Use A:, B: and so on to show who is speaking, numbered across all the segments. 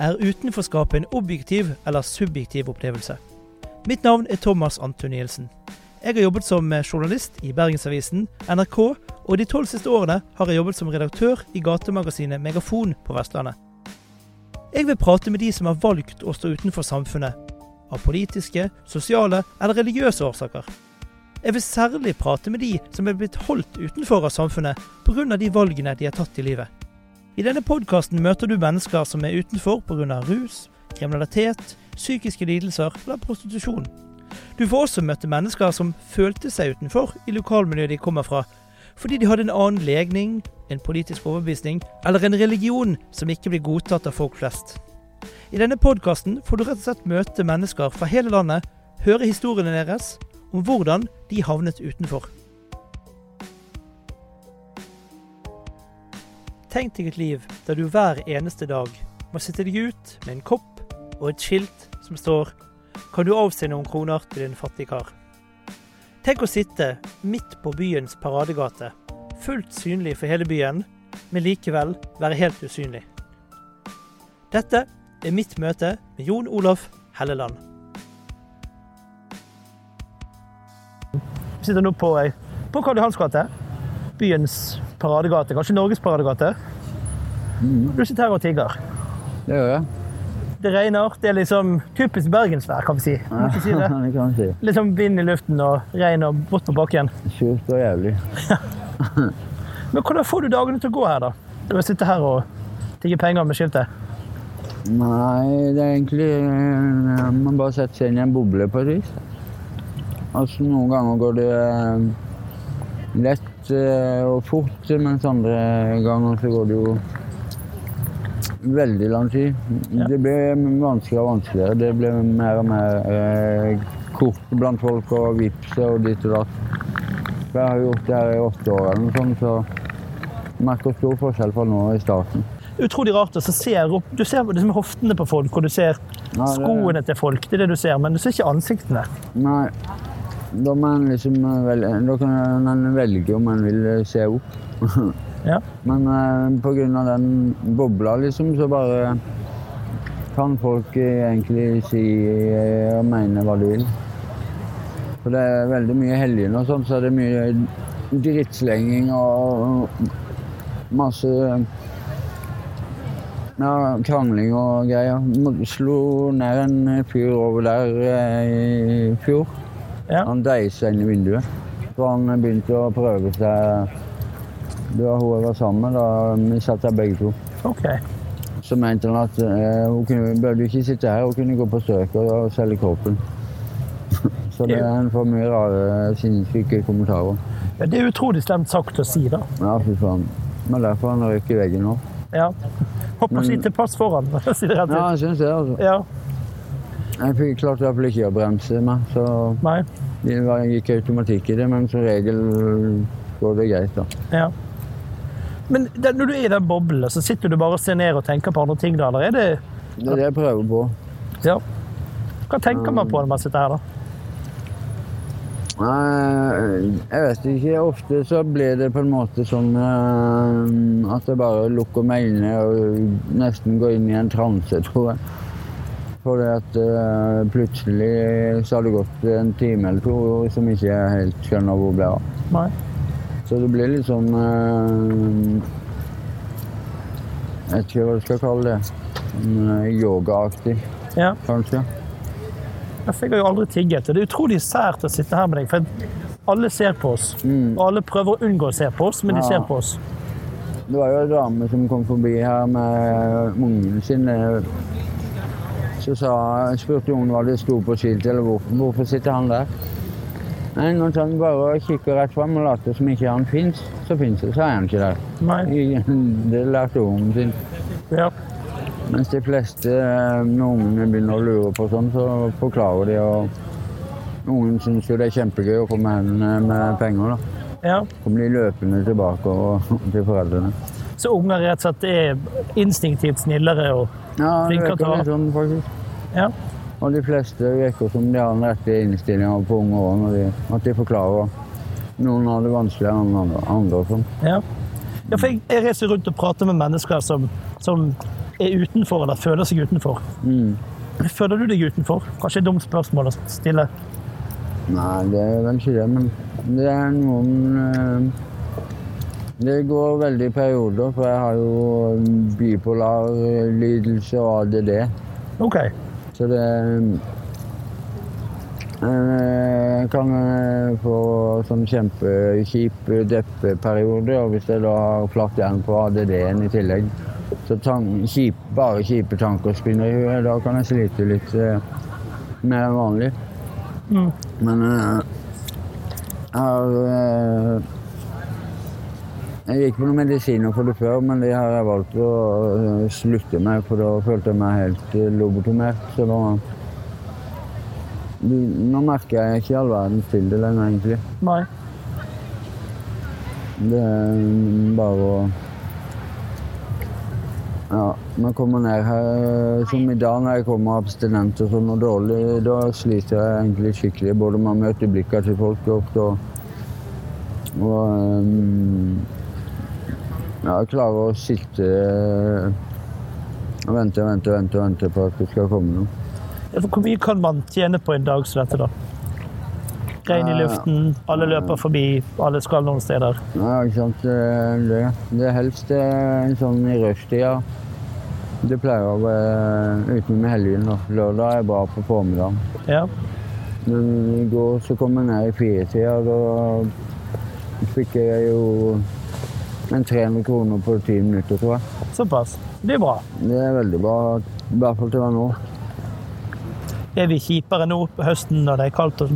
A: Er utenforskapet en objektiv eller subjektiv opplevelse? Mitt navn er Thomas Antonielsen. Jeg har jobbet som journalist i Bergensavisen, NRK, og de tolv siste årene har jeg jobbet som redaktør i gatemagasinet Megafon på Vestlandet. Jeg vil prate med de som har valgt å stå utenfor samfunnet, av politiske, sosiale eller religiøse årsaker. Jeg vil særlig prate med de som er blitt holdt utenfor av samfunnet pga. de valgene de har tatt i livet. I denne podkasten møter du mennesker som er utenfor pga. rus, kriminalitet, psykiske lidelser eller prostitusjon. Du får også møte mennesker som følte seg utenfor i lokalmiljøet de kommer fra, fordi de hadde en annen legning, en politisk overbevisning eller en religion som ikke blir godtatt av folk flest. I denne podkasten får du rett og slett møte mennesker fra hele landet, høre historiene deres om hvordan de havnet utenfor. Tenk deg et liv der du hver eneste dag må sitte deg ut med en kopp og et skilt som står 'Kan du avse noen kroner til din fattige kar?' Tenk å sitte midt på byens paradegate, fullt synlig for hele byen, men likevel være helt usynlig. Dette er mitt møte med Jon Olaf Helleland. Vi sitter nå på, på Karl Johans gate, byens paradegate, kanskje Norges paradegate.
B: Mm.
A: Du sitter her og tigger.
B: Det gjør jeg.
A: Det regner. Det er liksom typisk bergensvær, kan vi si. Ikke si det.
B: det kan vi si.
A: Litt sånn vind i luften og regn og bort på bakken.
B: Surt og jævlig.
A: Men hvordan får du dagene til å gå her, da? Du sitter sitte her og tigge penger med skiltet?
B: Nei, det er egentlig eh, Man bare setter seg inn i en boble på et vis. Altså, noen ganger går det eh, lett og fort, mens andre ganger så går det jo veldig lang tid.
A: Ja.
B: Det ble vanskeligere og vanskeligere. Det ble mer og mer eh, kort blant folk og vips og ditt og datt. Jeg har gjort det her i åtte år eller noe sånt, så merker stor forskjell fra nå i starten.
A: Utrolig rart å se opp Du ser liksom hoftene på folk, og du ser
B: Ja, det-
A: skoene til folk. Det er det du ser, men du ser ikke ansiktene.
B: Nei, da en liksom eh, Da kan man velge om man vil eh, se opp.
A: Ja.
B: Men eh, av den bobla, liksom, så bare kan folk eh, egentlig si og mene hva de vil. For det er veldig mye helgen og sånn, så er det mye drittslenging og masse ja, krangling og greier. Slo ned en fyr over der i fjor.
A: Ja.
B: Han deisa inn i vinduet. Så han begynte å prøve seg Det var hun jeg var sammen med. da Vi satt der begge to.
A: OK.
B: Så mente han at eh, hun kunne, burde ikke sitte her, hun kunne gå på strøket og selge kroppen. Så det er en for mye rare, sinnssyke kommentarer.
A: Ja, det er utrolig slemt sagt å si, da.
B: Ja, fy faen. Men derfor han røyk i veggen nå.
A: Ja. Håper ikke
B: Men-
A: til pass foran. for si det rett
B: Ja, jeg syns det, altså.
A: Ja.
B: Jeg fikk klart i hvert fall ikke å bremse meg, så
A: Nei.
B: det var- gikk automatikk i det. Men som regel går det greit, da.
A: Ja. Men det, når du er i den boblen, så sitter du bare og ser ned og tenker på andre ting, da? Eller er det
B: Det er det jeg prøver på.
A: Ja. Hva tenker man på når man sitter her, da?
B: Nei, jeg vet ikke. Ofte så blir det på en måte sånn at jeg bare lukker meg inne og nesten går inn i en transe, tror jeg. Fordi at eh, plutselig så har det gått en time eller to som ikke jeg helt skjønner hvor ble av.
A: Nei.
B: Så det blir litt sånn eh, Jeg vet ikke hva du skal kalle det. Eh, Yogaaktig,
A: Ja.
B: kanskje.
A: Jeg har jo aldri tigget. Det er utrolig sært å sitte her med deg. For alle ser på oss.
B: Mm.
A: Og alle prøver å unngå å se på oss, men de ser på oss.
B: Det var jo en dame som kom forbi her med ungene sine. Så sa, spurte hun hva det sto på skiltet, eller hvorfor, hvorfor sitter han der. Nei, når han bare kikker rett fram og later som ikke han fins, så fins det, så er han ikke der.
A: Nei.
B: Det lærte hun sin.
A: Ja.
B: Mens de fleste, eh, når ungene begynner å lure på sånn, så forklarer de. og Ungen syns jo det er kjempegøy å komme hen med penger. da.
A: ja.
B: Kommer de løpende tilbake og, til foreldrene.
A: Så unger rett og slett er instinktivt snillere og
B: Ja,
A: å ta.
B: litt sånn, faktisk.
A: Ja.
B: Og de fleste virker som de har den rette innstillinga på unge år, når de, at de forklarer. Noen har det vanskeligere enn andre, andre sånn.
A: Ja. ja, for jeg, jeg reiser rundt og prater med mennesker som, som er utenfor, eller føler seg utenfor.
B: Mm.
A: Føler du deg utenfor? Kanskje et dumt spørsmål å stille.
B: Nei, det er vel ikke det, men det er noen eh, Det går veldig i perioder, for jeg har jo bipolar lidelse og ADD.
A: OK.
B: Så det Jeg kan eh, få sånn kjempekjip deppeperiode, og hvis jeg da har flatt jern på ADD-en i tillegg, så kjip, bare kjipe tanker spinner i huet, da kan jeg slite litt eh, mer enn vanlig.
A: Mm.
B: Men eh, jeg har eh, Jeg gikk på noen medisiner for det før, men de har jeg valgt å eh, slutte med, for da følte jeg meg helt eh, lobotomert. Så da Nå merker jeg ikke all verdens til det lenger, egentlig.
A: Nei.
B: Det er bare å Ja, man kommer ned her Som i dag når jeg kommer abstinent og sånn og dårlig, da sliter jeg egentlig skikkelig. Både med å møte blikka til folk og Og um, ja, klarer å sitte og vente og vente vente, vente på at det skal komme noe.
A: Hvor mye kan man tjene på en dag som dette, da? Regn i luften, alle løper forbi, alle skal noen steder.
B: Ja, ikke sant. Det, det, helst eh, en sånn i rushtida. Det pleier å være utenom helgen. da. Lørdag er bra på formiddagen.
A: Ja.
B: Men i går så kom jeg ned i firetida. Da fikk jeg jo en 300 kroner på ti minutter, tror jeg.
A: Såpass. Det er bra.
B: Det er veldig bra, i hvert fall til nå.
A: Er vi kjipere nå på høsten når det er kaldt og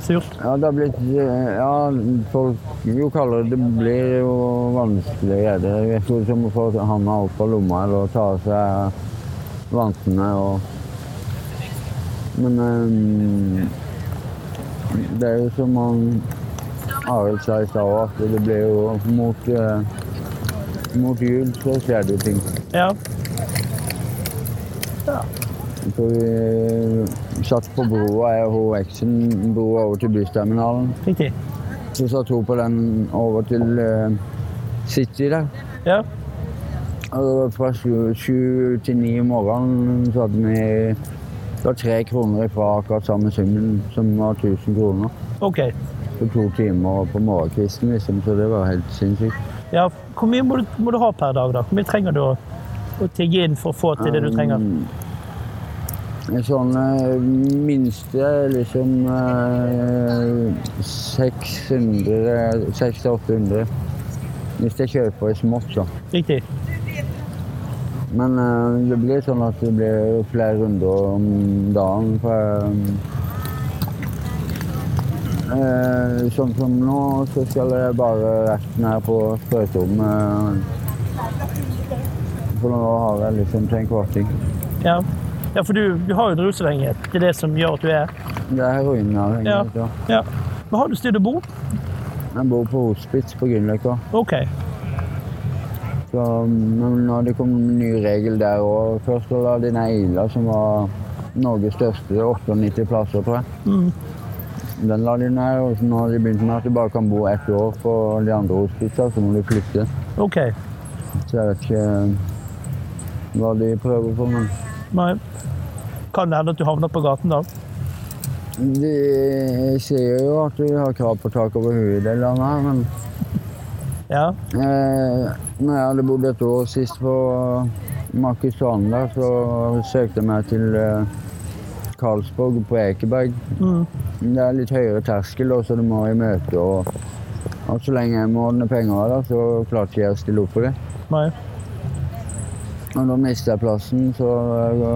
A: surt?
B: Ja, det har blitt Ja, folk jo kaldere det blir, jo vanskeligere. Det er jo som å få handa opp av lomma eller ta av seg vantene og Men um, det er jo som han Arild sa i stad at det ble jo mot eh, mot jul så skjer det jo ting.
A: Ja.
B: Så vi satt på broa, jeg og hun eksen, broa over til bysterminalen.
A: Riktig.
B: Så satt hun på den over til eh, City der.
A: Ja.
B: Og fra sju, til ni om morgenen så hadde vi det var tre kroner ifra akkurat samme summen, som var 1000 kroner.
A: OK.
B: På to timer på morgenkvisten, liksom, så det var helt sinnssykt.
A: Ja, hvor mye må du, må du ha per dag, da? Hvor mye trenger du å, å tigge inn for å få til det du trenger?
B: Um, sånn eh, minste liksom eh, 600 600-800. Hvis jeg kjøper i smått, så.
A: Riktig.
B: Men eh, det blir sånn at det blir flere runder om dagen. For, eh, sånn som nå, så skal jeg bare rett ned på sprøyterommet. For nå har jeg liksom til en kvarting.
A: Ja, ja for du, du har jo en rusavhengighet. Det er det som gjør at du er
B: Det er heroinavhengighet. Ja.
A: Ja. Men har du sted å bo?
B: Jeg bor på hospits på Grünerløkka.
A: OK.
B: Så, men nå har det kommet en ny regel der òg. Først var det de ned som var Norges største. 98 plasser, tror jeg.
A: Mm.
B: Den la de ned, og så nå har de begynt med at du bare kan bo ett år på de andre hospitsa, så må du flytte.
A: OK.
B: Så jeg vet ikke hva de prøver på, men
A: Nei. Kan det hende at du havner på gaten da?
B: De sier jo at de har krav på tak over huet i det landet her, men
A: Ja.
B: eh, når jeg hadde bodd et år sist på Markusanda, så søkte jeg meg til eh, Karlsborg på Ekeberg.
A: Mm.
B: Det er litt høyere terskel, så du må i møte. Og, og så lenge jeg må ordne penger, da, så klarte ikke jeg å stille opp for det.
A: Nei.
B: Og da mister jeg plassen, så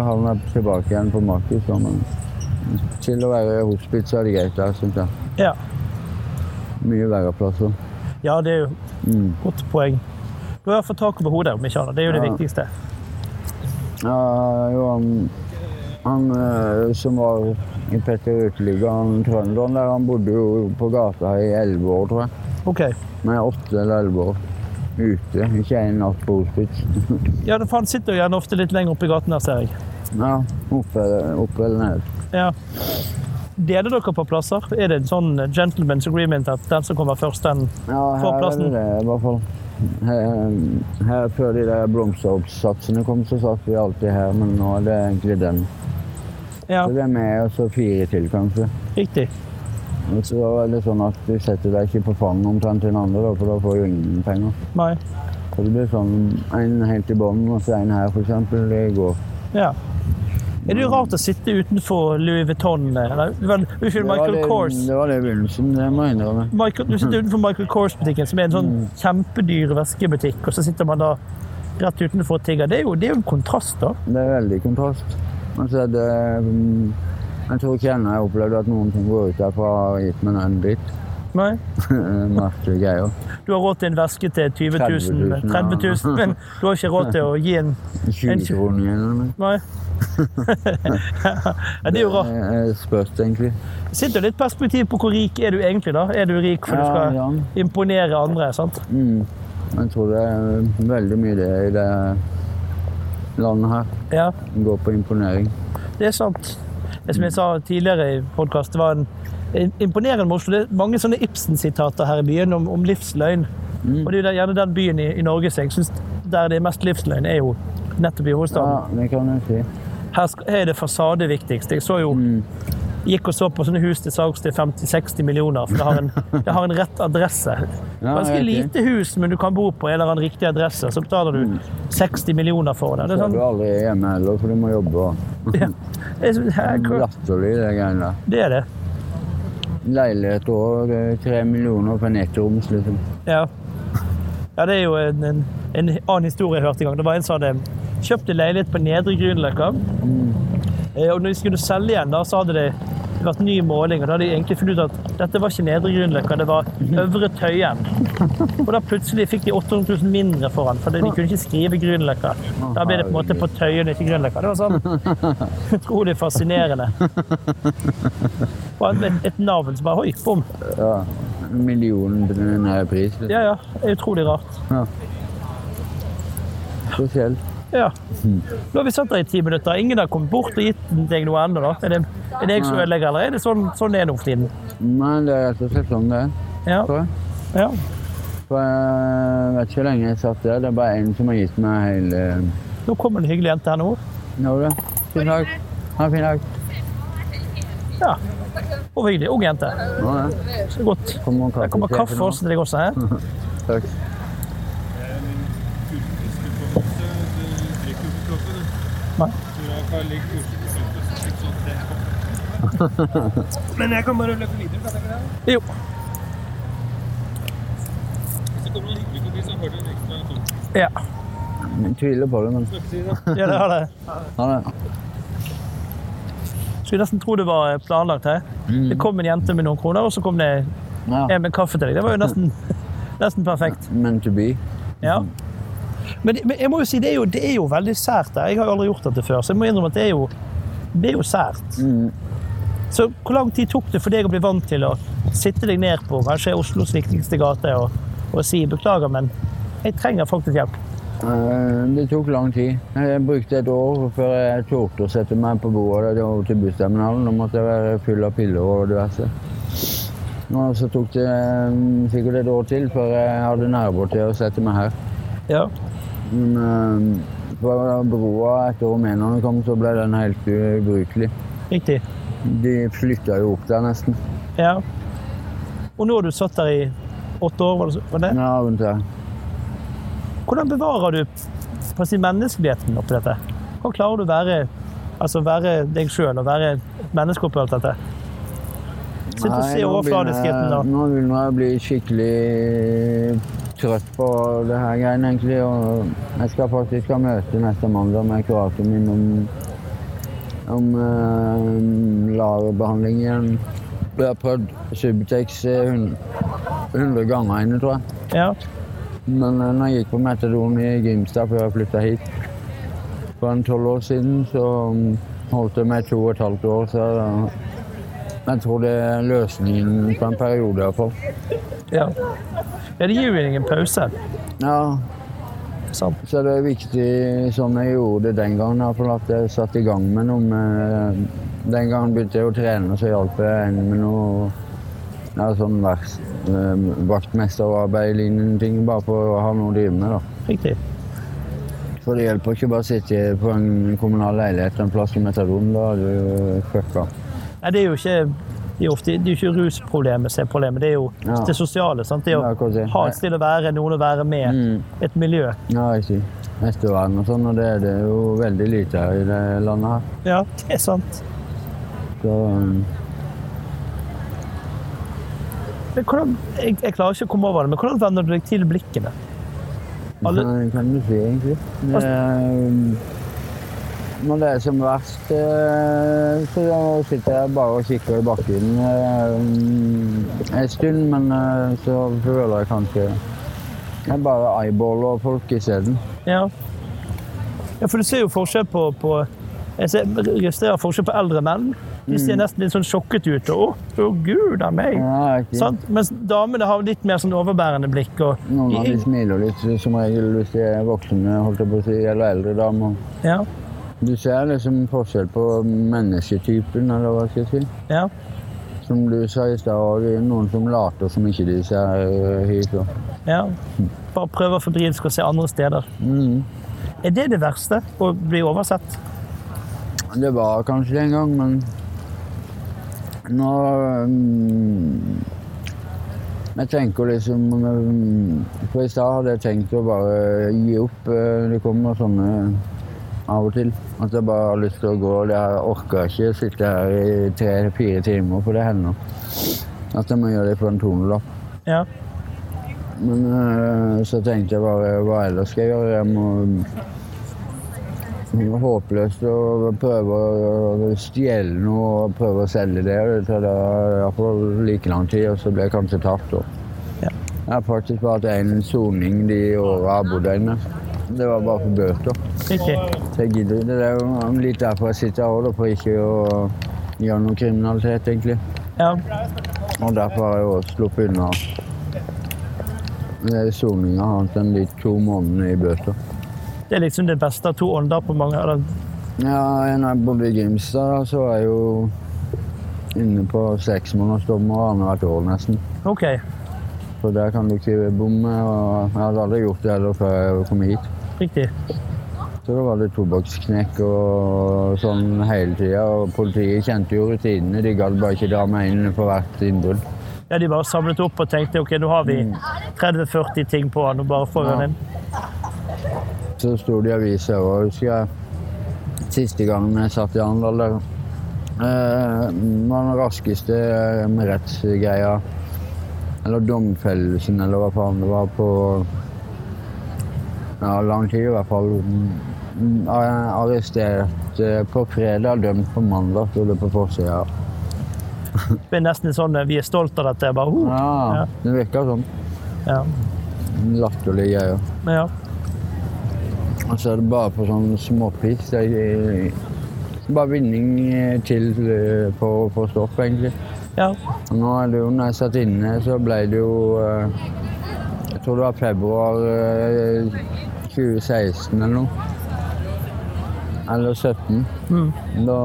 B: havner jeg tilbake igjen på Markus. Men til å være hospits så er det greit der, syns jeg.
A: Ja.
B: Mye verre plasser.
A: ja, det er jo
B: Mm.
A: godt poeng. Du har fått tak over hodet, om ikke annet. Det er jo det
B: Ja.
A: viktigste.
B: Ja, jo, han, han eh, som var Petter Uteligger, trønderen der, han bodde jo på gata i elleve år, tror jeg.
A: OK.
B: Nei, åtte eller elleve år. Ute. Ikke en natt på hospits.
A: Ja, for han sitter jo gjerne ofte litt lenger oppe i gaten her, ser jeg.
B: ja, oppe, oppe eller ned.
A: Ja. Deler dere på plasser? Er det en sånn gentleman's agreement at den som kommer først, den
B: Ja,
A: Får
B: her er det det, i hvert fall. Her, her Før de der blomsteroppsatsene kom, så satt vi alltid her, men nå er det egentlig den.
A: Ja,
B: Så det er med og så fire til, kanskje.
A: riktig.
B: Og så er det sånn at du setter deg ikke på fanget omtrent til den andre, da, for da får du ingen penger.
A: Nei.
B: Så det blir sånn en helt i bånn og så en her, for eksempel. Det går.
A: Ja. Er det jo rart å sitte utenfor Louis Vuitton eller Unnskyld, Michael
B: det-
A: Kors.
B: Det var det i begynnelsen, det må jeg innrømme.
A: Du sitter utenfor Michael Kors-butikken, som er en sånn kjempedyr veskebutikk, og så sitter man da rett utenfor og tigger. Det er jo, det er jo en kontrast, da.
B: Det er veldig kontrast. Og så er det mm, Jeg tror ikke ennå jeg har opplevd at noen som går ut derfra har gitt meg en dritt.
A: Nei.
B: Merkelige greier.
A: Du har råd til en veske til 20 000,
B: 30 000,
A: 30 000 men du har ikke råd til å gi en
B: 20 kroner igjen. eller noe.
A: Nei. ja, det er jo rart.
B: Det er spørs, egentlig.
A: Sitter litt perspektiv på hvor rik er du egentlig, da. Er du rik for du skal
B: ja.
A: imponere andre, sant?
B: Mm. Jeg tror det er veldig mye det i det landet her.
A: Ja,
B: Går på imponering.
A: det er sant. Det som jeg sa tidligere i podkast, det var en en imponerende med Oslo. Det er mange sånne Ibsen-sitater her i byen om, om livsløgn.
B: Mm.
A: Og det er jo gjerne den byen i, i Norge som jeg syns der det er mest livsløgn, er jo nettopp i hovedstaden.
B: Ja, det kan jeg si.
A: Her er det fasade viktigst. Jeg så jo
B: Mm.
A: Gikk og så på sånne hus til salgs til 50-60 millioner, for det har, en, det har en rett adresse.
B: Ja,
A: Ganske
B: riktig.
A: lite hus, men du kan bo på en eller annen riktig adresse, så betaler du 60 millioner for det. Det er
B: sånn... du aldri hjemme heller, for du må jobbe.
A: ja, det er,
B: Latterlig, det greiene der.
A: det er det.
B: Leilighet òg. eh, tre millioner for en ettroms, liksom.
A: Ja. ja, det er jo en, en, en annen historie jeg hørte en gang. Det var en som hadde kjøpt en leilighet på Nedre Grünerløkka. Eh, Og når de skulle selge igjen, da, så hadde det vært ny måling, og da hadde de egentlig funnet ut at dette var ikke Nedre Grünerløkka, det var Øvre Tøyen. Og da plutselig fikk de 800 000 mindre for den, for de kunne ikke skrive Grünerløkka. Da ble det på en måte på Tøyen, ikke Grünerløkka. Det var sånn utrolig fascinerende. Og et, et navn som bare Oi, bom.
B: Ja. Millionen her pris. Liksom.
A: Ja, ja. Utrolig rart.
B: Ja. Spesielt.
A: Ja. Nå har vi satt der i ti minutter. Ingen har kommet bort og gitt deg noe ennå. Er det, er det jeg som ødelegger, eller er det sånn, sånn det er nå for tiden?
B: Nei, det er rett og slett sånn det er,
A: Ja. ja.
B: For jeg vet ikke hvor lenge jeg satt der. Det er bare en som har gitt meg hele
A: Nå kommer en hyggelig jente her nå.
B: Nå, det. Fin dag. Ha en fin dag.
A: Ja. Og hyggelig. Ung jente.
B: Ja, ja.
A: Så godt.
B: Kommer kaffe,
A: Det kommer kaffe også til deg også her.
B: Takk.
C: Men jeg kan bare løpe videre, kan jeg ikke det?
A: Jo.
C: Hvis det kommer noen hyggelig forbi, så har du en ekstra tom.
A: Ja.
B: Jeg tviler på det, men
A: ja det har det.
B: ha det.
A: Skulle nesten tro det var planlagt her. Det kom en jente med noen kroner, og så kom det en med kaffe til deg. Det var jo nesten, nesten perfekt.
B: Meant to be.
A: Ja. Men, men jeg må jo si, det er jo, det er jo veldig sært der. Jeg har jo aldri gjort dette før, så jeg må innrømme at det er jo, det er jo sært.
B: Mm.
A: Så hvor lang tid tok det for deg å bli vant til å sitte deg ned på kanskje Oslos viktigste gate og, og si beklager, men jeg trenger faktisk hjelp?
B: Eh, Det tok lang tid. Jeg brukte et år før jeg torde å sette meg på bordet til bussterminalen. Da måtte jeg være full av piller og diverse. Og så tok det eh, sikkert et år til før jeg hadde nerver til å sette meg her.
A: Ja.
B: Men eh, fra broa etter rumenerne kom, så ble den helt ubrukelig.
A: Riktig.
B: De flytta jo opp der nesten.
A: Ja. Og nå har du satt der i åtte år, var det, var det?
B: Ja, rundt der.
A: Hvordan bevarer du på si, menneskeligheten oppi dette? Hvordan klarer du å være, altså være deg sjøl og være et menneske oppi alt dette? Sitt og se overfladiskheten da.
B: Nå begynner jeg å bli skikkelig trøtt på det her greiene, egentlig. Og jeg skal faktisk ha møte neste mandag med kuratoren min om, om uh, LAR-behandling igjen. Jeg har prøvd Subutex eh, 100 ganger inne, tror jeg.
A: Ja.
B: Men eh, når jeg gikk på metadon i Grimstad før jeg flytta hit for en tolv år siden, så mm, holdt det meg to og et halvt år. Så jeg tror det er løsningen på en periode, iallfall.
A: ja. Ja, det gir jo ingen pause.
B: Ja,
A: Sant?
B: så det er viktig, som jeg gjorde det den gangen, i at jeg satte i gang med noe med Den gangen begynte jeg å trene, så hjalp jeg en med noe Ja, sånn eh, vaktmesterarbeid-lignende ting, bare for å ha noe å drive med. da.
A: Riktig.
B: For det hjelper ikke bare å sitte på en kommunal leilighet en plass i metadon. Da er du fucka.
A: Nei, det er jo ikke det er ofte, det er ikke rusproblemet som er problemet, det er jo
B: Ja.
A: det sosiale. sant? Det er
B: Ja,
A: å ha et sted å være, noen å være med,
B: Mm.
A: et miljø.
B: Ja, riktig. Ettervern og sånn, og det er det jo veldig lite her i det landet her.
A: Ja, det er sant.
B: Så um,
A: Men hvordan, jeg, jeg klarer ikke å komme over det, men hvordan vender du deg til blikkene? Alle-
B: Nei, kan du si, egentlig. Det, um, når det er som verst, eh, så sitter jeg bare og kikker i bakken eh, en stund, men eh, så føler jeg kanskje jeg bare eyeballer folk isteden.
A: Ja. ja, for du ser jo forskjell på, på Jeg ser, registrerer forskjell på eldre menn. De ser nesten litt sånn sjokket ut. og, Å, å gud a meg!
B: Mm. Ja?
A: Mens damene har litt mer sånn overbærende blikk. Og,
B: Noen av de smiler litt, som regel hvis de er voksne holdt jeg på å si, eller eldre damer.
A: ja,
B: Du ser liksom forskjell på mennesketypen, eller hva skal jeg si.
A: ja.
B: Som du sa i stad, noen som later som ikke de ser eh, hit. Og.
A: ja. Bare prøver febrilsk å se andre steder.
B: Mm.
A: Er det det verste? Å bli oversett?
B: Det var kanskje det en gang, men nå um Jeg tenker liksom mm, For i stad hadde jeg tenkt å bare gi opp. eh, Det kommer sånne av og til. At jeg bare har lyst til å gå. Jeg orker ikke sitte her i tre-fire timer, for det hender. At jeg må gjøre det på en tonelapp.
A: Ja.
B: Men øh, så tenkte jeg bare hva ellers skal jeg gjøre? Jeg må det var håpløst å prøve å stjele noe og prøve å selge det. Det tar iallfall like lang tid, og så blir jeg kanskje tatt.
A: Ja.
B: Jeg har faktisk bare hatt én soning de åra jeg har bodd inne. Det var bare for bøter. Så jeg gidder Det er jo litt derfor jeg sitter her òg, for ikke å gjøre noe kriminalitet, egentlig.
A: Ja.
B: Og derfor har jeg også sluppet unna det er soninga annet enn de to månedene i bøter.
A: Det er liksom det beste av to ånder på mange av dem?
B: Ja, når jeg bodde i Grimstad, så var jeg jo inne på seks måneders dommer annethvert år nesten.
A: OK.
B: For der kan du ikke bomme, og jeg hadde aldri gjort det heller før jeg kom hit.
A: Riktig.
B: Så da var det tobakksknekk og sånn hele tida, og politiet kjente jo rutinene. De gadd bare ikke dra meg inn for hvert innbrudd.
A: Ja, de bare samlet opp og tenkte ok, nå har vi 30-40 ting på han og bare får
B: Ja.
A: inn.
B: Så sto det i avisa òg, husker jeg. Siste gangen jeg satt i Arendal der. Eh, var den raskeste eh, med rettsgreia. Eller domfellelsen, eller hva faen det var på Ja, lang tid i hvert fall. Mm, Arrestert eh, på fredag, dømt på mandag, sto det på forsida.
A: Det er nesten sånn eh, vi er stolt av dette. Bare, uh,
B: Ja,
A: Ja.
B: det virker sånn.
A: ja.
B: Latterlig greier.
A: Men ja.
B: Og så er det bare på sånn småpiss. Det er Bare vinning eh, til eh, på, på stopp, egentlig.
A: ja.
B: Og Nå er det jo, når jeg satt inne, så ble det jo eh, Jeg tror det var februar eh, 2016 eller noe. Eller 17.
A: Mm.
B: Da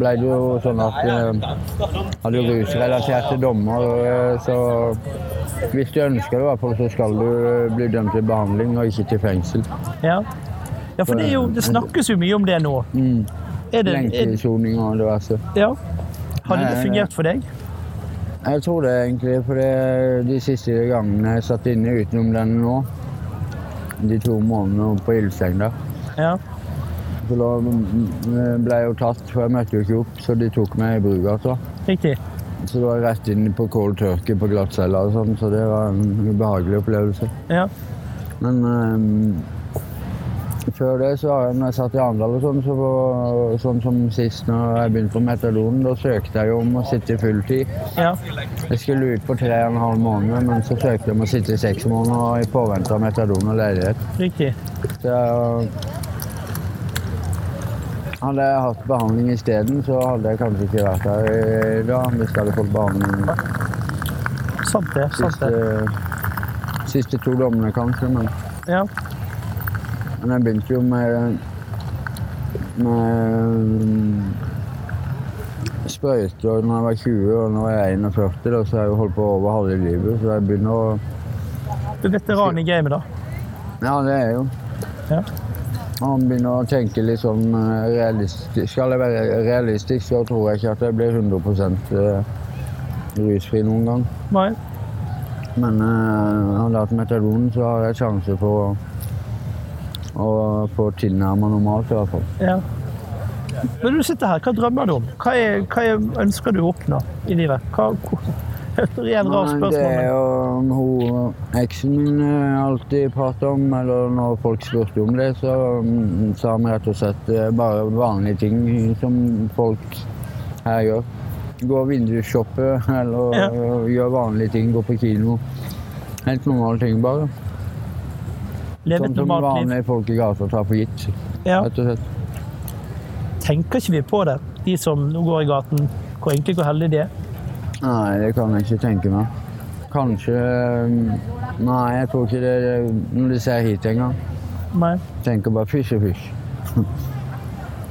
B: ble det jo sånn at eh, hadde jo rusrelaterte dommer, eh, så hvis du ønsker det, i hvert fall, så skal du eh, bli dømt til behandling og ikke til fengsel.
A: ja. Ja, for det, er jo, det snakkes jo mye om det nå.
B: Mm. Lengdesoning og det verste.
A: ja. Har det fungert for deg?
B: Jeg tror det egentlig, for de siste gangene jeg satt inne utenom den nå, de to månedene på Ildseng da,
A: Ja.
B: Så da ble jo tatt, for jeg møtte jo ikke opp, så de tok meg i Brugata.
A: Riktig.
B: Så det var rett inn på cold turkey på glattcella og sånn, så det var en ubehagelig opplevelse.
A: Ja.
B: Men um, før det, så når jeg satt i Arendal og sånn, så var, sånn som sist når jeg begynte på metadon, da søkte jeg jo om å sitte i fulltid.
A: ja.
B: Jeg skulle ut på tre og en halv måned, men så søkte jeg om å sitte i seks måneder i påvente av metadon og leilighet.
A: Riktig.
B: Så jeg, hadde jeg hatt behandling isteden, så hadde jeg kanskje ikke vært her i dag hvis jeg hadde fått behandling
A: Sant det. Sant det.
B: siste, siste to dommene, kanskje. Men,
A: Ja.
B: men jeg begynte jo med, med sprøyter da jeg var 20, og nå er jeg 41, da, så jeg har holdt på over halve livet. Så jeg begynner å
A: Du er veteran i gamet, da.
B: Ja, det er jeg jo.
A: Ja.
B: Han begynner å tenke litt sånn eh, realistisk. Skal jeg være realistisk, så tror jeg ikke at jeg blir 100 eh, rusfri noen gang.
A: Nei.
B: Men uh, hadde jeg hatt metadon, så har jeg sjanse for å, å få tilnærma normalt, i hvert fall.
A: Ja. Når du sitter her, hva drømmer du om? Hva, er, hva er, ønsker du å oppnå i livet? Hva, er en rar spørsmål.
B: Det er jo hun eksen min eh, alltid prater om, eller når folk spurte om det, så mm, sa vi rett og slett eh, bare vanlige ting som folk her gjør. Gå og vindusshoppe, eller
A: Ja.
B: gjør vanlige ting, gå på kino. Helt normale ting, bare.
A: Leve
B: Sånn som vanlige folk i gata tar for gitt,
A: Ja.
B: rett og slett.
A: Tenker ikke vi på det, de som nå går i gaten, hvor egentlig hvor heldige de er?
B: Nei, det kan jeg ikke tenke meg. Kanskje mm, Nei, jeg tror ikke det er når de ser hit engang.
A: Nei.
B: tenker bare fysj og fysj.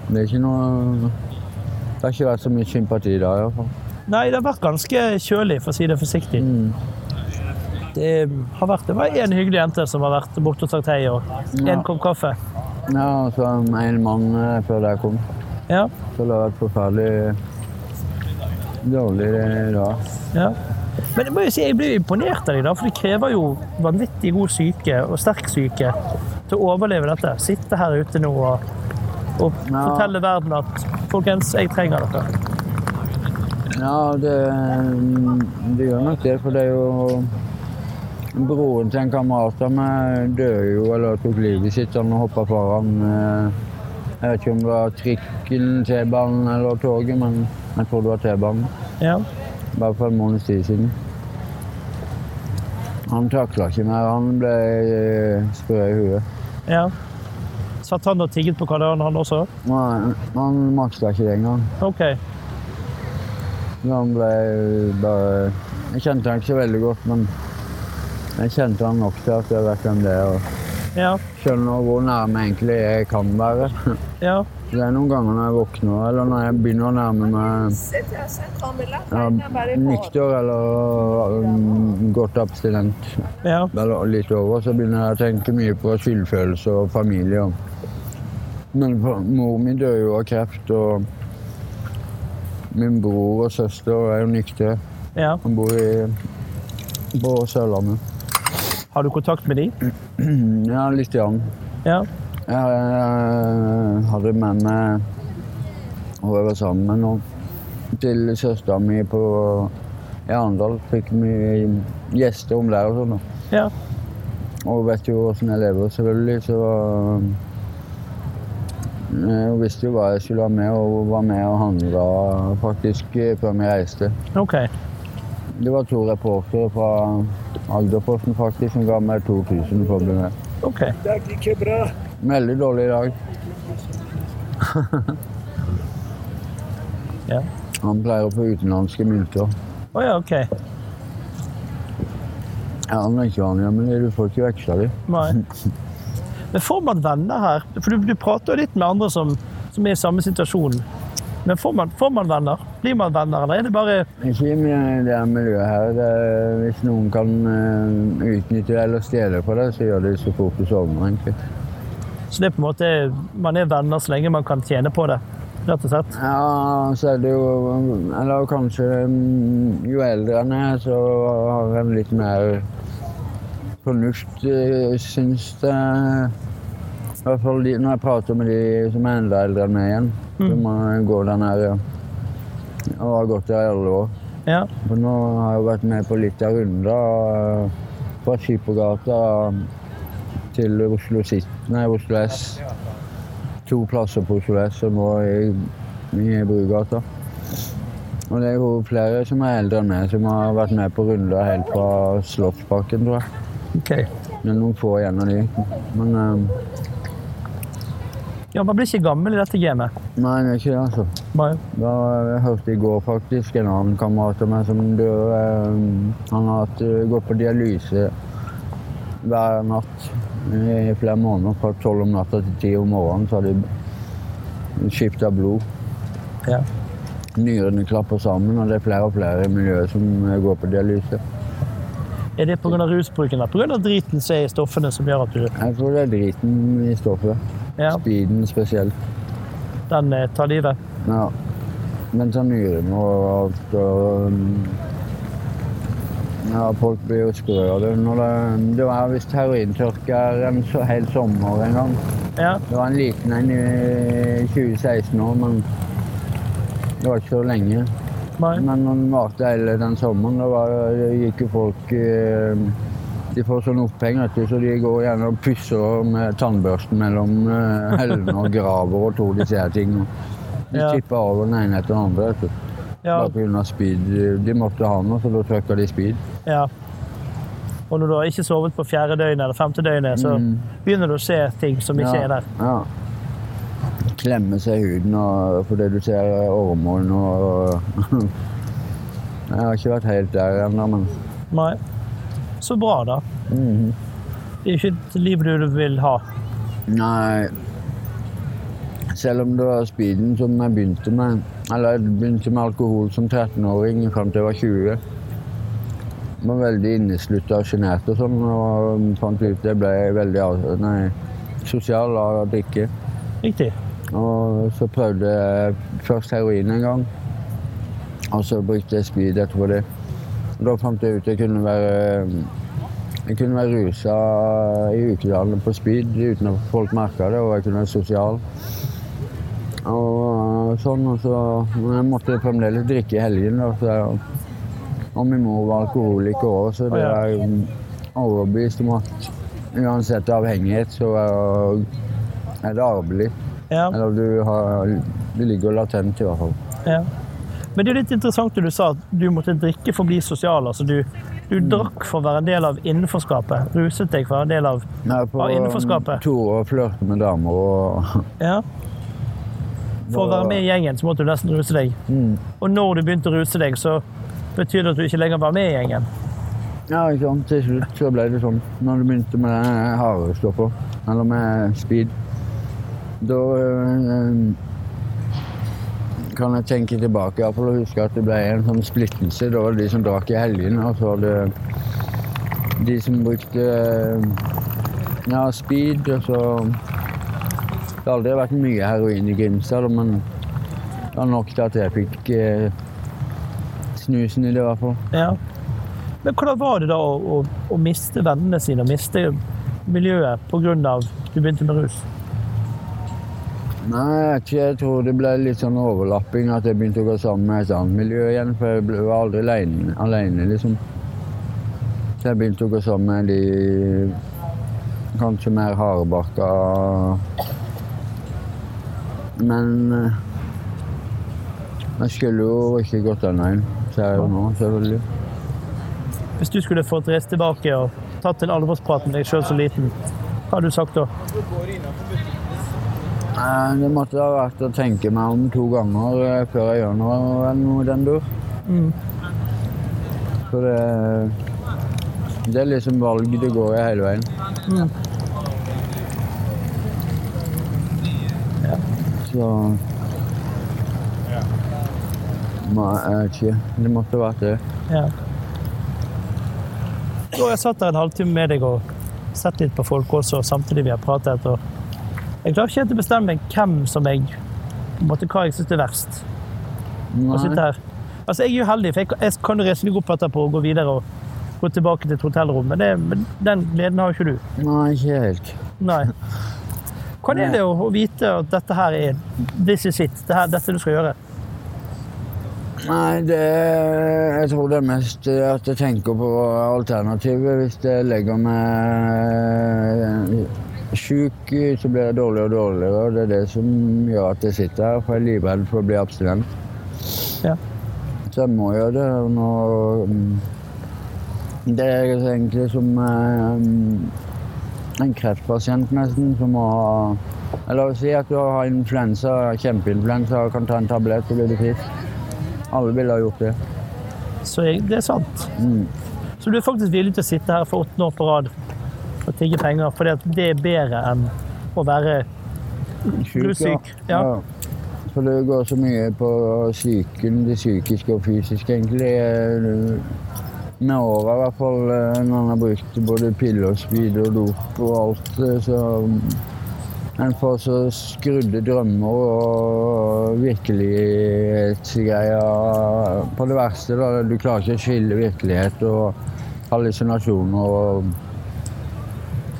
B: Det er ikke noe Det har ikke vært så mye sympati da, i hvert fall.
A: Nei, det har vært ganske kjølig, for å si det forsiktig.
B: Mm.
A: Det har vært det var en hyggelig jente som har vært borte og sagt hei, og en
B: Ja.
A: kopp kaffe.
B: Ja, og så en mann eh, før jeg kom.
A: Ja.
B: Så det har vært forferdelig dårlig da.
A: ja. Men jeg må jo si, jeg blir imponert av deg, da, for det krever jo vanvittig god syke og sterk syke til å overleve dette. Sitte her ute nå og, og
B: Ja.
A: fortelle verden at folkens, jeg trenger dere.
B: Ja, det, det gjør nok det, for det er jo Broren til en kamerat av meg døde jo, eller tok livet sitt. Han hoppa foran eh, Jeg vet ikke om det var trikken, T-banen eller toget, men jeg tror det var T-banen.
A: Ja.
B: Bare for en måneds tid siden. Han takla ikke mer. Han ble eh, sprø i huet.
A: ja. Satt han og tigget på kanalen, han også?
B: Nei, Han maksa ikke det engang.
A: OK.
B: Så Han ble bare Jeg kjente han ikke så veldig godt, men jeg kjente han nok til at jeg vet hvem det er. og
A: Ja.
B: Skjønner hvor nærme egentlig jeg kan være.
A: Ja.
B: Det er noen ganger når jeg våkner, eller når jeg begynner å nærme meg ja, nykter eller um, godt abstinent,
A: Ja.
B: eller litt over, så begynner jeg å tenke mye på skyldfølelse og familie. Men mor mi døde jo av kreft, og min bror og søster er jo nyktre.
A: ja.
B: Han bor i, på Sørlandet.
A: Har du kontakt med dem?
B: Ja, litt grann.
A: Ja.
B: Jeg hadde med meg og jeg var sammen med noen til søstera mi på i Arendal. Fikk mye gjester om der og sånn.
A: Ja.
B: Og vet jo åssen jeg lever, selvfølgelig, så eh, Hun visste jo hva jeg skulle ha med, og hun var med og handla faktisk eh, før vi reiste.
A: OK.
B: Det var to reportere fra Agderposten faktisk som ga meg 2000 for å bli med.
A: ok.
B: Veldig dårlig i dag.
A: Ja.
B: Han pleier å få utenlandske mynter.
A: Å ja, OK.
B: Ja, han er ikke vanlig, men du får ikke veksla dem.
A: Nei. Men får man venner her? For du, du prater jo litt med andre som, som er i samme situasjon. Men får man, får man venner? Blir man venner, eller er det bare
B: Ikke i det miljøet her. Det er, hvis noen kan eh, utnytte det eller stjele på det, så gjør de så fort du sovner, egentlig.
A: Så det er på en måte Man er venner så lenge man kan tjene på det, rett og slett?
B: Ja, så er det jo Eller kanskje mm, jo eldre en er, så har en litt mer fornuft, eh, syns det. I hvert fall når jeg prater med de som er enda eldre enn meg igjen. Som eh, går den her ja. og har gått der i alle år.
A: Ja.
B: For nå har jeg vært med på litt av runder. eh, Fra Skippergata til Oslo City, nei, Oslo S. To plasser på Oslo S som var i, i Brugata. Og det er jo flere som er eldre enn meg, som har vært med på runder helt fra Slottsparken, tror jeg.
A: Okay.
B: Det er noen få igjen av de. Men um...
A: Ja, man blir ikke gammel i dette gamet.
B: nei, det er ikke det, altså.
A: Nei.
B: Da jeg hørte i går faktisk en annen kamerat av meg som døde. Um, Han har hatt, eh, gått på dialyse hver natt i flere måneder. Fra tolv om natta til ti om morgenen så har de skifta blod.
A: Ja.
B: nyrene klapper sammen, og det er flere og flere i miljøet som eh, går på dialyse.
A: Er det pga. rusbruken eller pga. driten som er i stoffene som gjør at du
B: Jeg tror det er driten i stoffet.
A: Ja,
B: Speeden spesielt.
A: den eh, tar livet?
B: Ja. Men så nyrene og alt og um, Ja, folk blir jo sprø av det. Det, det var visst herointørke en så, hel sommer en gang.
A: Ja.
B: Det var en liten en i 2016 år, men det var ikke så lenge.
A: Nei.
B: Men den varte hele den sommeren, da var, det gikk jo folk eh, De får sånn opphenger, så de går gjerne og pusser med tannbørsten mellom eh, hellene og graver og de ser ting. De
A: Ja.
B: tipper over den ene etter den andre. vet du.
A: Ja.
B: Bare pga. speed. De måtte ha noe, så da trykka de speed.
A: ja. Og når du har ikke sovet på fjerde døgnet eller femte døgnet, så
B: Mm.
A: begynner du å se ting som ikke
B: Ja,
A: er der.
B: Ja. Klemme seg i huden og, fordi du ser ormer og Jeg har ikke vært helt der ennå, men
A: Nei. Så bra, da.
B: Mm.
A: Det er ikke et liv du vil ha.
B: Nei Selv om det var speeden som jeg begynte med Eller jeg begynte med alkohol som 13-åring fram til jeg var 20. Jeg var veldig inneslutta og sjenert og sånn, og fant ut jeg ble veldig nei, sosial av å drikke.
A: Riktig.
B: Og så prøvde jeg først heroin en gang. Og så brukte jeg speed etterpå det. Og da fant jeg ut jeg kunne være jeg kunne være rusa i ukedagene på speed uten at folk merka det, og jeg kunne være sosial. Og sånn, og så Men jeg måtte fremdeles drikke i helgen. Da, så og min mor var alkoholiker òg, så det er overbevist om at uansett avhengighet, så er, det arvelig.
A: Ja.
B: Eller du, har, du ligger latent, i hvert fall.
A: Ja. Men det er litt interessant det du sa at du måtte drikke for å bli sosial. Altså du, du drakk for å være en del av innenforskapet. Ruset deg for å være en del av
B: Jeg er på
A: Ja, innenforskapet.
B: Tore og flørte med damer og
A: Ja. For å være med i gjengen så måtte du nesten ruse deg.
B: mm.
A: Og når du begynte å ruse deg, så betyr det at du ikke lenger var med i gjengen.
B: Ja, ikke sant. Til slutt så ble det sånn. Når du begynte med stoffet, eller med speed, da øh, kan jeg tenke tilbake iallfall å huske at det ble en sånn splittelse. Da var det de som drakk i helgene, og så var det de som brukte øh, ja, speed, og så Det har aldri vært mye heroin i Grimstad, men det var nok til at jeg fikk eh, snusen i det, i hvert fall.
A: Ja. Men hvordan var det da å, å, å miste vennene sine, og miste miljøet pga. du begynte med rus?
B: Nei, jeg tror det ble litt sånn overlapping. At jeg begynte å gå sammen med et annet miljø igjen. For jeg ble- var aldri alene, alene liksom. Så jeg begynte å gå sammen med de kanskje mer hardbarka Men eh, jeg skulle jo ikke gått den veien. Jo nå, selvfølgelig.
A: Hvis du skulle fått reist tilbake og tatt en alvorsprat med deg sjøl så liten, hva hadde du sagt da?
B: Eh, Det måtte ha vært å tenke meg om to ganger eh, før jeg gjør noe, noe i den dur.
A: Mm.
B: For det, det er liksom valg det går i hele veien.
A: Mm.
B: Så Nei, jeg vet ikke. Det måtte vært det.
A: Ja. Har jeg satt der en halvtime med deg og sett litt på folk også, samtidig vi har pratet. Og jeg klarer ikke helt å bestemme hvem som jeg på en måte, hva jeg syns er verst. Å sitte her. Altså, jeg er jo heldig, for jeg, kan- jeg kan jo reise meg opp etterpå og gå videre og gå tilbake til et hotellrom, men, det, men den gleden har jo ikke du.
B: Nei, ikke helt.
A: Nei. Hvordan er det å, vite at dette her er this is it, det her, dette du skal gjøre?
B: Nei, det Jeg tror det er mest at jeg tenker på alternativet. Hvis jeg legger meg sjuk, så blir jeg dårligere og dårligere. og Det er det som gjør at jeg sitter her, for jeg er livredd for å bli abstinent.
A: Ja.
B: Så jeg må gjøre det. Nå, mm, det er egentlig som eh, en kreftpasient nesten som må ha Eller si at du har influensa, kjempeinfluensa og kan ta en tablett, så blir du frisk. Alle ville ha gjort det.
A: Så det er sant.
B: Mm.
A: Så du er faktisk villig til å sitte her for åttende år på rad og tigge penger, fordi at det er bedre enn å være
B: syk?
A: Ja. ja.
B: For det går så mye på psyken, det psykiske og fysiske, egentlig. Med åra, i hvert fall, eh, når en har brukt både piller speed og dop og alt, eh, så en får så skrudde drømmer og virkelighetsgreier på det verste. Da. Du klarer ikke å skille virkelighet og hallusinasjoner og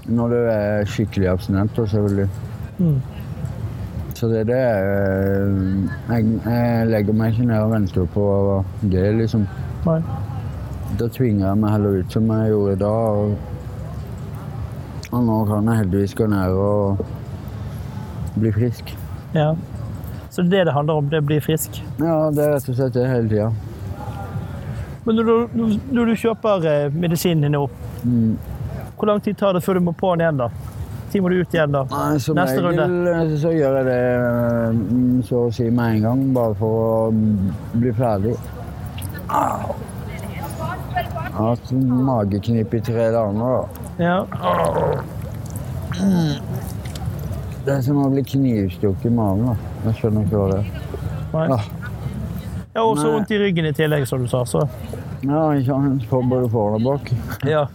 B: når du er skikkelig abstinent, selvfølgelig.
A: Mm.
B: Så det er det eh, jeg, jeg legger meg ikke ned og venter på det, liksom.
A: Nei.
B: Da tvinger jeg meg heller ut som jeg gjorde da. Og, og nå kan jeg heldigvis gå ned og bli frisk.
A: Ja. Så det er det det handler om, det å bli frisk.
B: Ja, det er rett og slett det hele tida.
A: Men når du, når du kjøper eh, medisinen din nå,
B: Mm.
A: hvor lang tid tar det før du må på den igjen, da? Når må du ut igjen, da?
B: Nei, Som
A: Neste
B: regel runde? så gjør jeg det mm, så å si med en gang, bare for å bli ferdig. Au. Har hatt mageknip i tre dager. da.
A: Ja.
B: Det er som å bli knivstukket i magen. da. Jeg skjønner ikke hva det er.
A: Nei.
B: Ah.
A: Jeg har også
B: Nei.
A: vondt i ryggen i tillegg, som du sa. Så
B: Ja, ikke sant. For både foran og bak.
A: ja.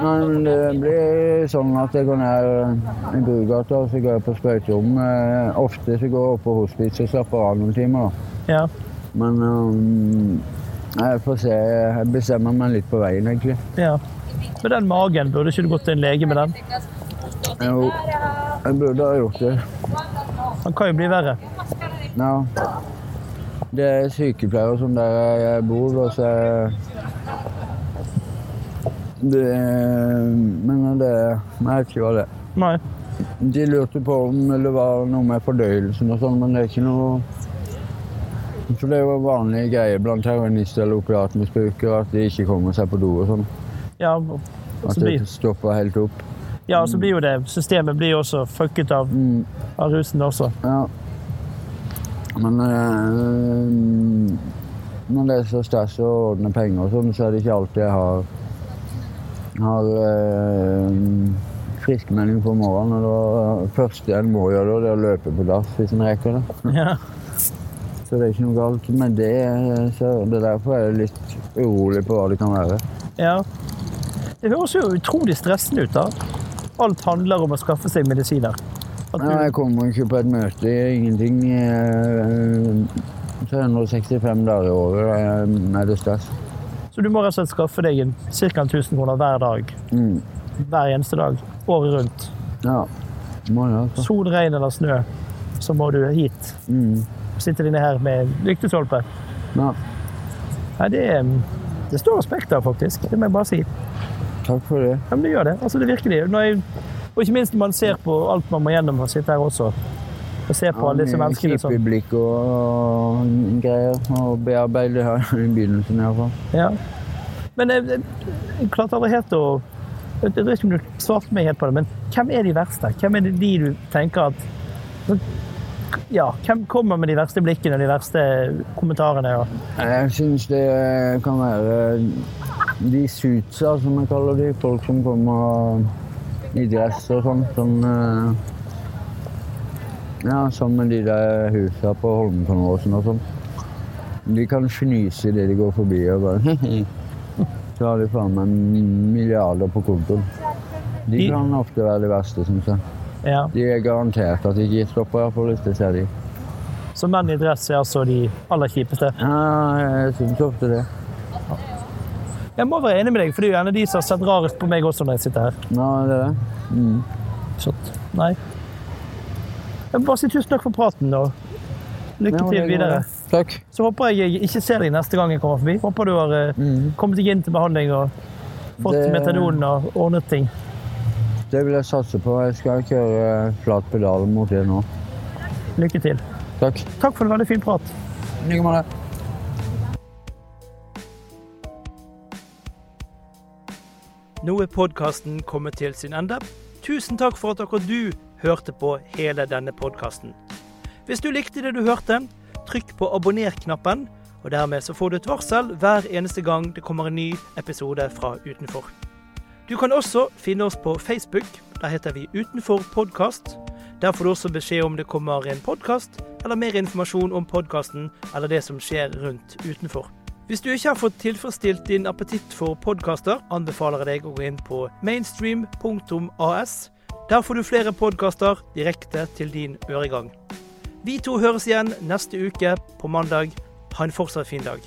B: Men det blir sånn at jeg går ned i Brugata og så går jeg på sprøyterom. Eh, Ofte så går jeg opp på hospits og slapper av noen timer. da.
A: ja.
B: Men um, jeg får se. Jeg bestemmer meg litt på veien, egentlig.
A: ja. Med den magen, burde ikke du gått til en lege med den?
B: Jo, jeg burde ha gjort det.
A: Den kan jo bli verre.
B: Ja. Det er sykepleiere som der jeg bor, og så det, Men det Jeg vet ikke hva det er.
A: Nei.
B: De lurte på om det var noe med fordøyelsen og sånn, men det er ikke noe For det er jo vanlige greier blant heroinister eller opiatmisbrukere at de ikke kommer seg på do og sånn.
A: Ja, og
B: At
A: så
B: det stopper helt opp.
A: ja, og så blir jo det Systemet blir jo også fucket av,
B: Mm,
A: av rusen også.
B: ja. Men øh, når det er så stas å ordne penger og sånn, så er det ikke alltid jeg har har øh, friskmelding på morgenen. Og det første en må gjøre, det er å løpe på dass hvis en rekker det.
A: Ja.
B: Så det er ikke noe galt med det. Så det er derfor jeg er litt urolig på hva det kan være.
A: ja. Det høres jo utrolig stressende ut, da. Alt handler om å skaffe seg medisiner. At
B: Ja, jeg kommer ikke på et møte, ingenting. eh, 365 dager i året eh, er det stress.
A: så du må rett og slett skaffe deg ca. 1000 kroner hver dag.
B: Mm.
A: Hver eneste dag. Året rundt.
B: Ja, må det altså.
A: Sol, regn eller snø, så må du hit.
B: Mm.
A: Sitte inne her med lyktestolpe.
B: Ja,
A: Nei, det, er, det står respekt av, faktisk. Det må jeg bare si.
B: takk for det.
A: Ja, men det gjør det. Altså, det virker det. Jeg, og ikke minst når man ser på alt man må gjennom og sitte her også. Og se på alle disse menneskene som
B: Kjipe blikk og, og greier. Og bearbeide her i begynnelsen iallfall.
A: Ja. Men jeg, jeg, jeg klarte aldri helt å Jeg vet ikke om du svarte meg helt på det, men hvem er de verste? Hvem er det de du tenker at Ja, hvem kommer med de verste blikkene og de verste kommentarene? Ja.
B: Jeg syns det kan være de suitsa, som jeg kaller de. Folk som kommer i dress og sånn. Sånn eh, Ja, sånn med de der husa på Holmenkollåsen og sånn. De kan fnyse idet de går forbi og bare Så har de faen meg milliarder på kontoen. De
A: De-
B: kan ofte være de verste, syns jeg.
A: Ja.
B: De er garantert at de ikke stopper, på jeg ser de.
A: Så menn i dress er altså de aller kjipeste.
B: Ja, jeg syns ofte det.
A: Jeg må være enig med deg, for det er jo en av de som har sett rarest på meg også når jeg sitter her.
B: Ja, det er det. Mm.
A: Så, nei. Jeg må bare si tusen takk for praten da. lykke til videre.
B: Takk.
A: Så håper jeg ikke ser deg neste gang jeg kommer forbi. Håper du har eh,
B: Mm.
A: kommet deg inn til behandling og fått
B: Det-
A: metadonen og ordnet ting.
B: Det vil jeg satse på. Jeg skal kjøre flat pedal mot det nå.
A: Lykke til.
B: Takk.
A: Takk for en veldig fin prat.
B: I like måte.
A: Nå er podkasten kommet til sin ende. Tusen takk for at akkurat du hørte på hele denne podkasten. Hvis du likte det du hørte, trykk på abonner-knappen, og dermed så får du et varsel hver eneste gang det kommer en ny episode fra Utenfor. Du kan også finne oss på Facebook. Der heter vi Utenfor podkast. Der får du også beskjed om det kommer en podkast, eller mer informasjon om podkasten eller det som skjer rundt utenfor. Hvis du ikke har fått tilfredsstilt din appetitt for podkaster, anbefaler jeg deg å gå inn på mainstream.as. Der får du flere podkaster direkte til din øregang. Vi to høres igjen neste uke på mandag. Ha en fortsatt fin dag.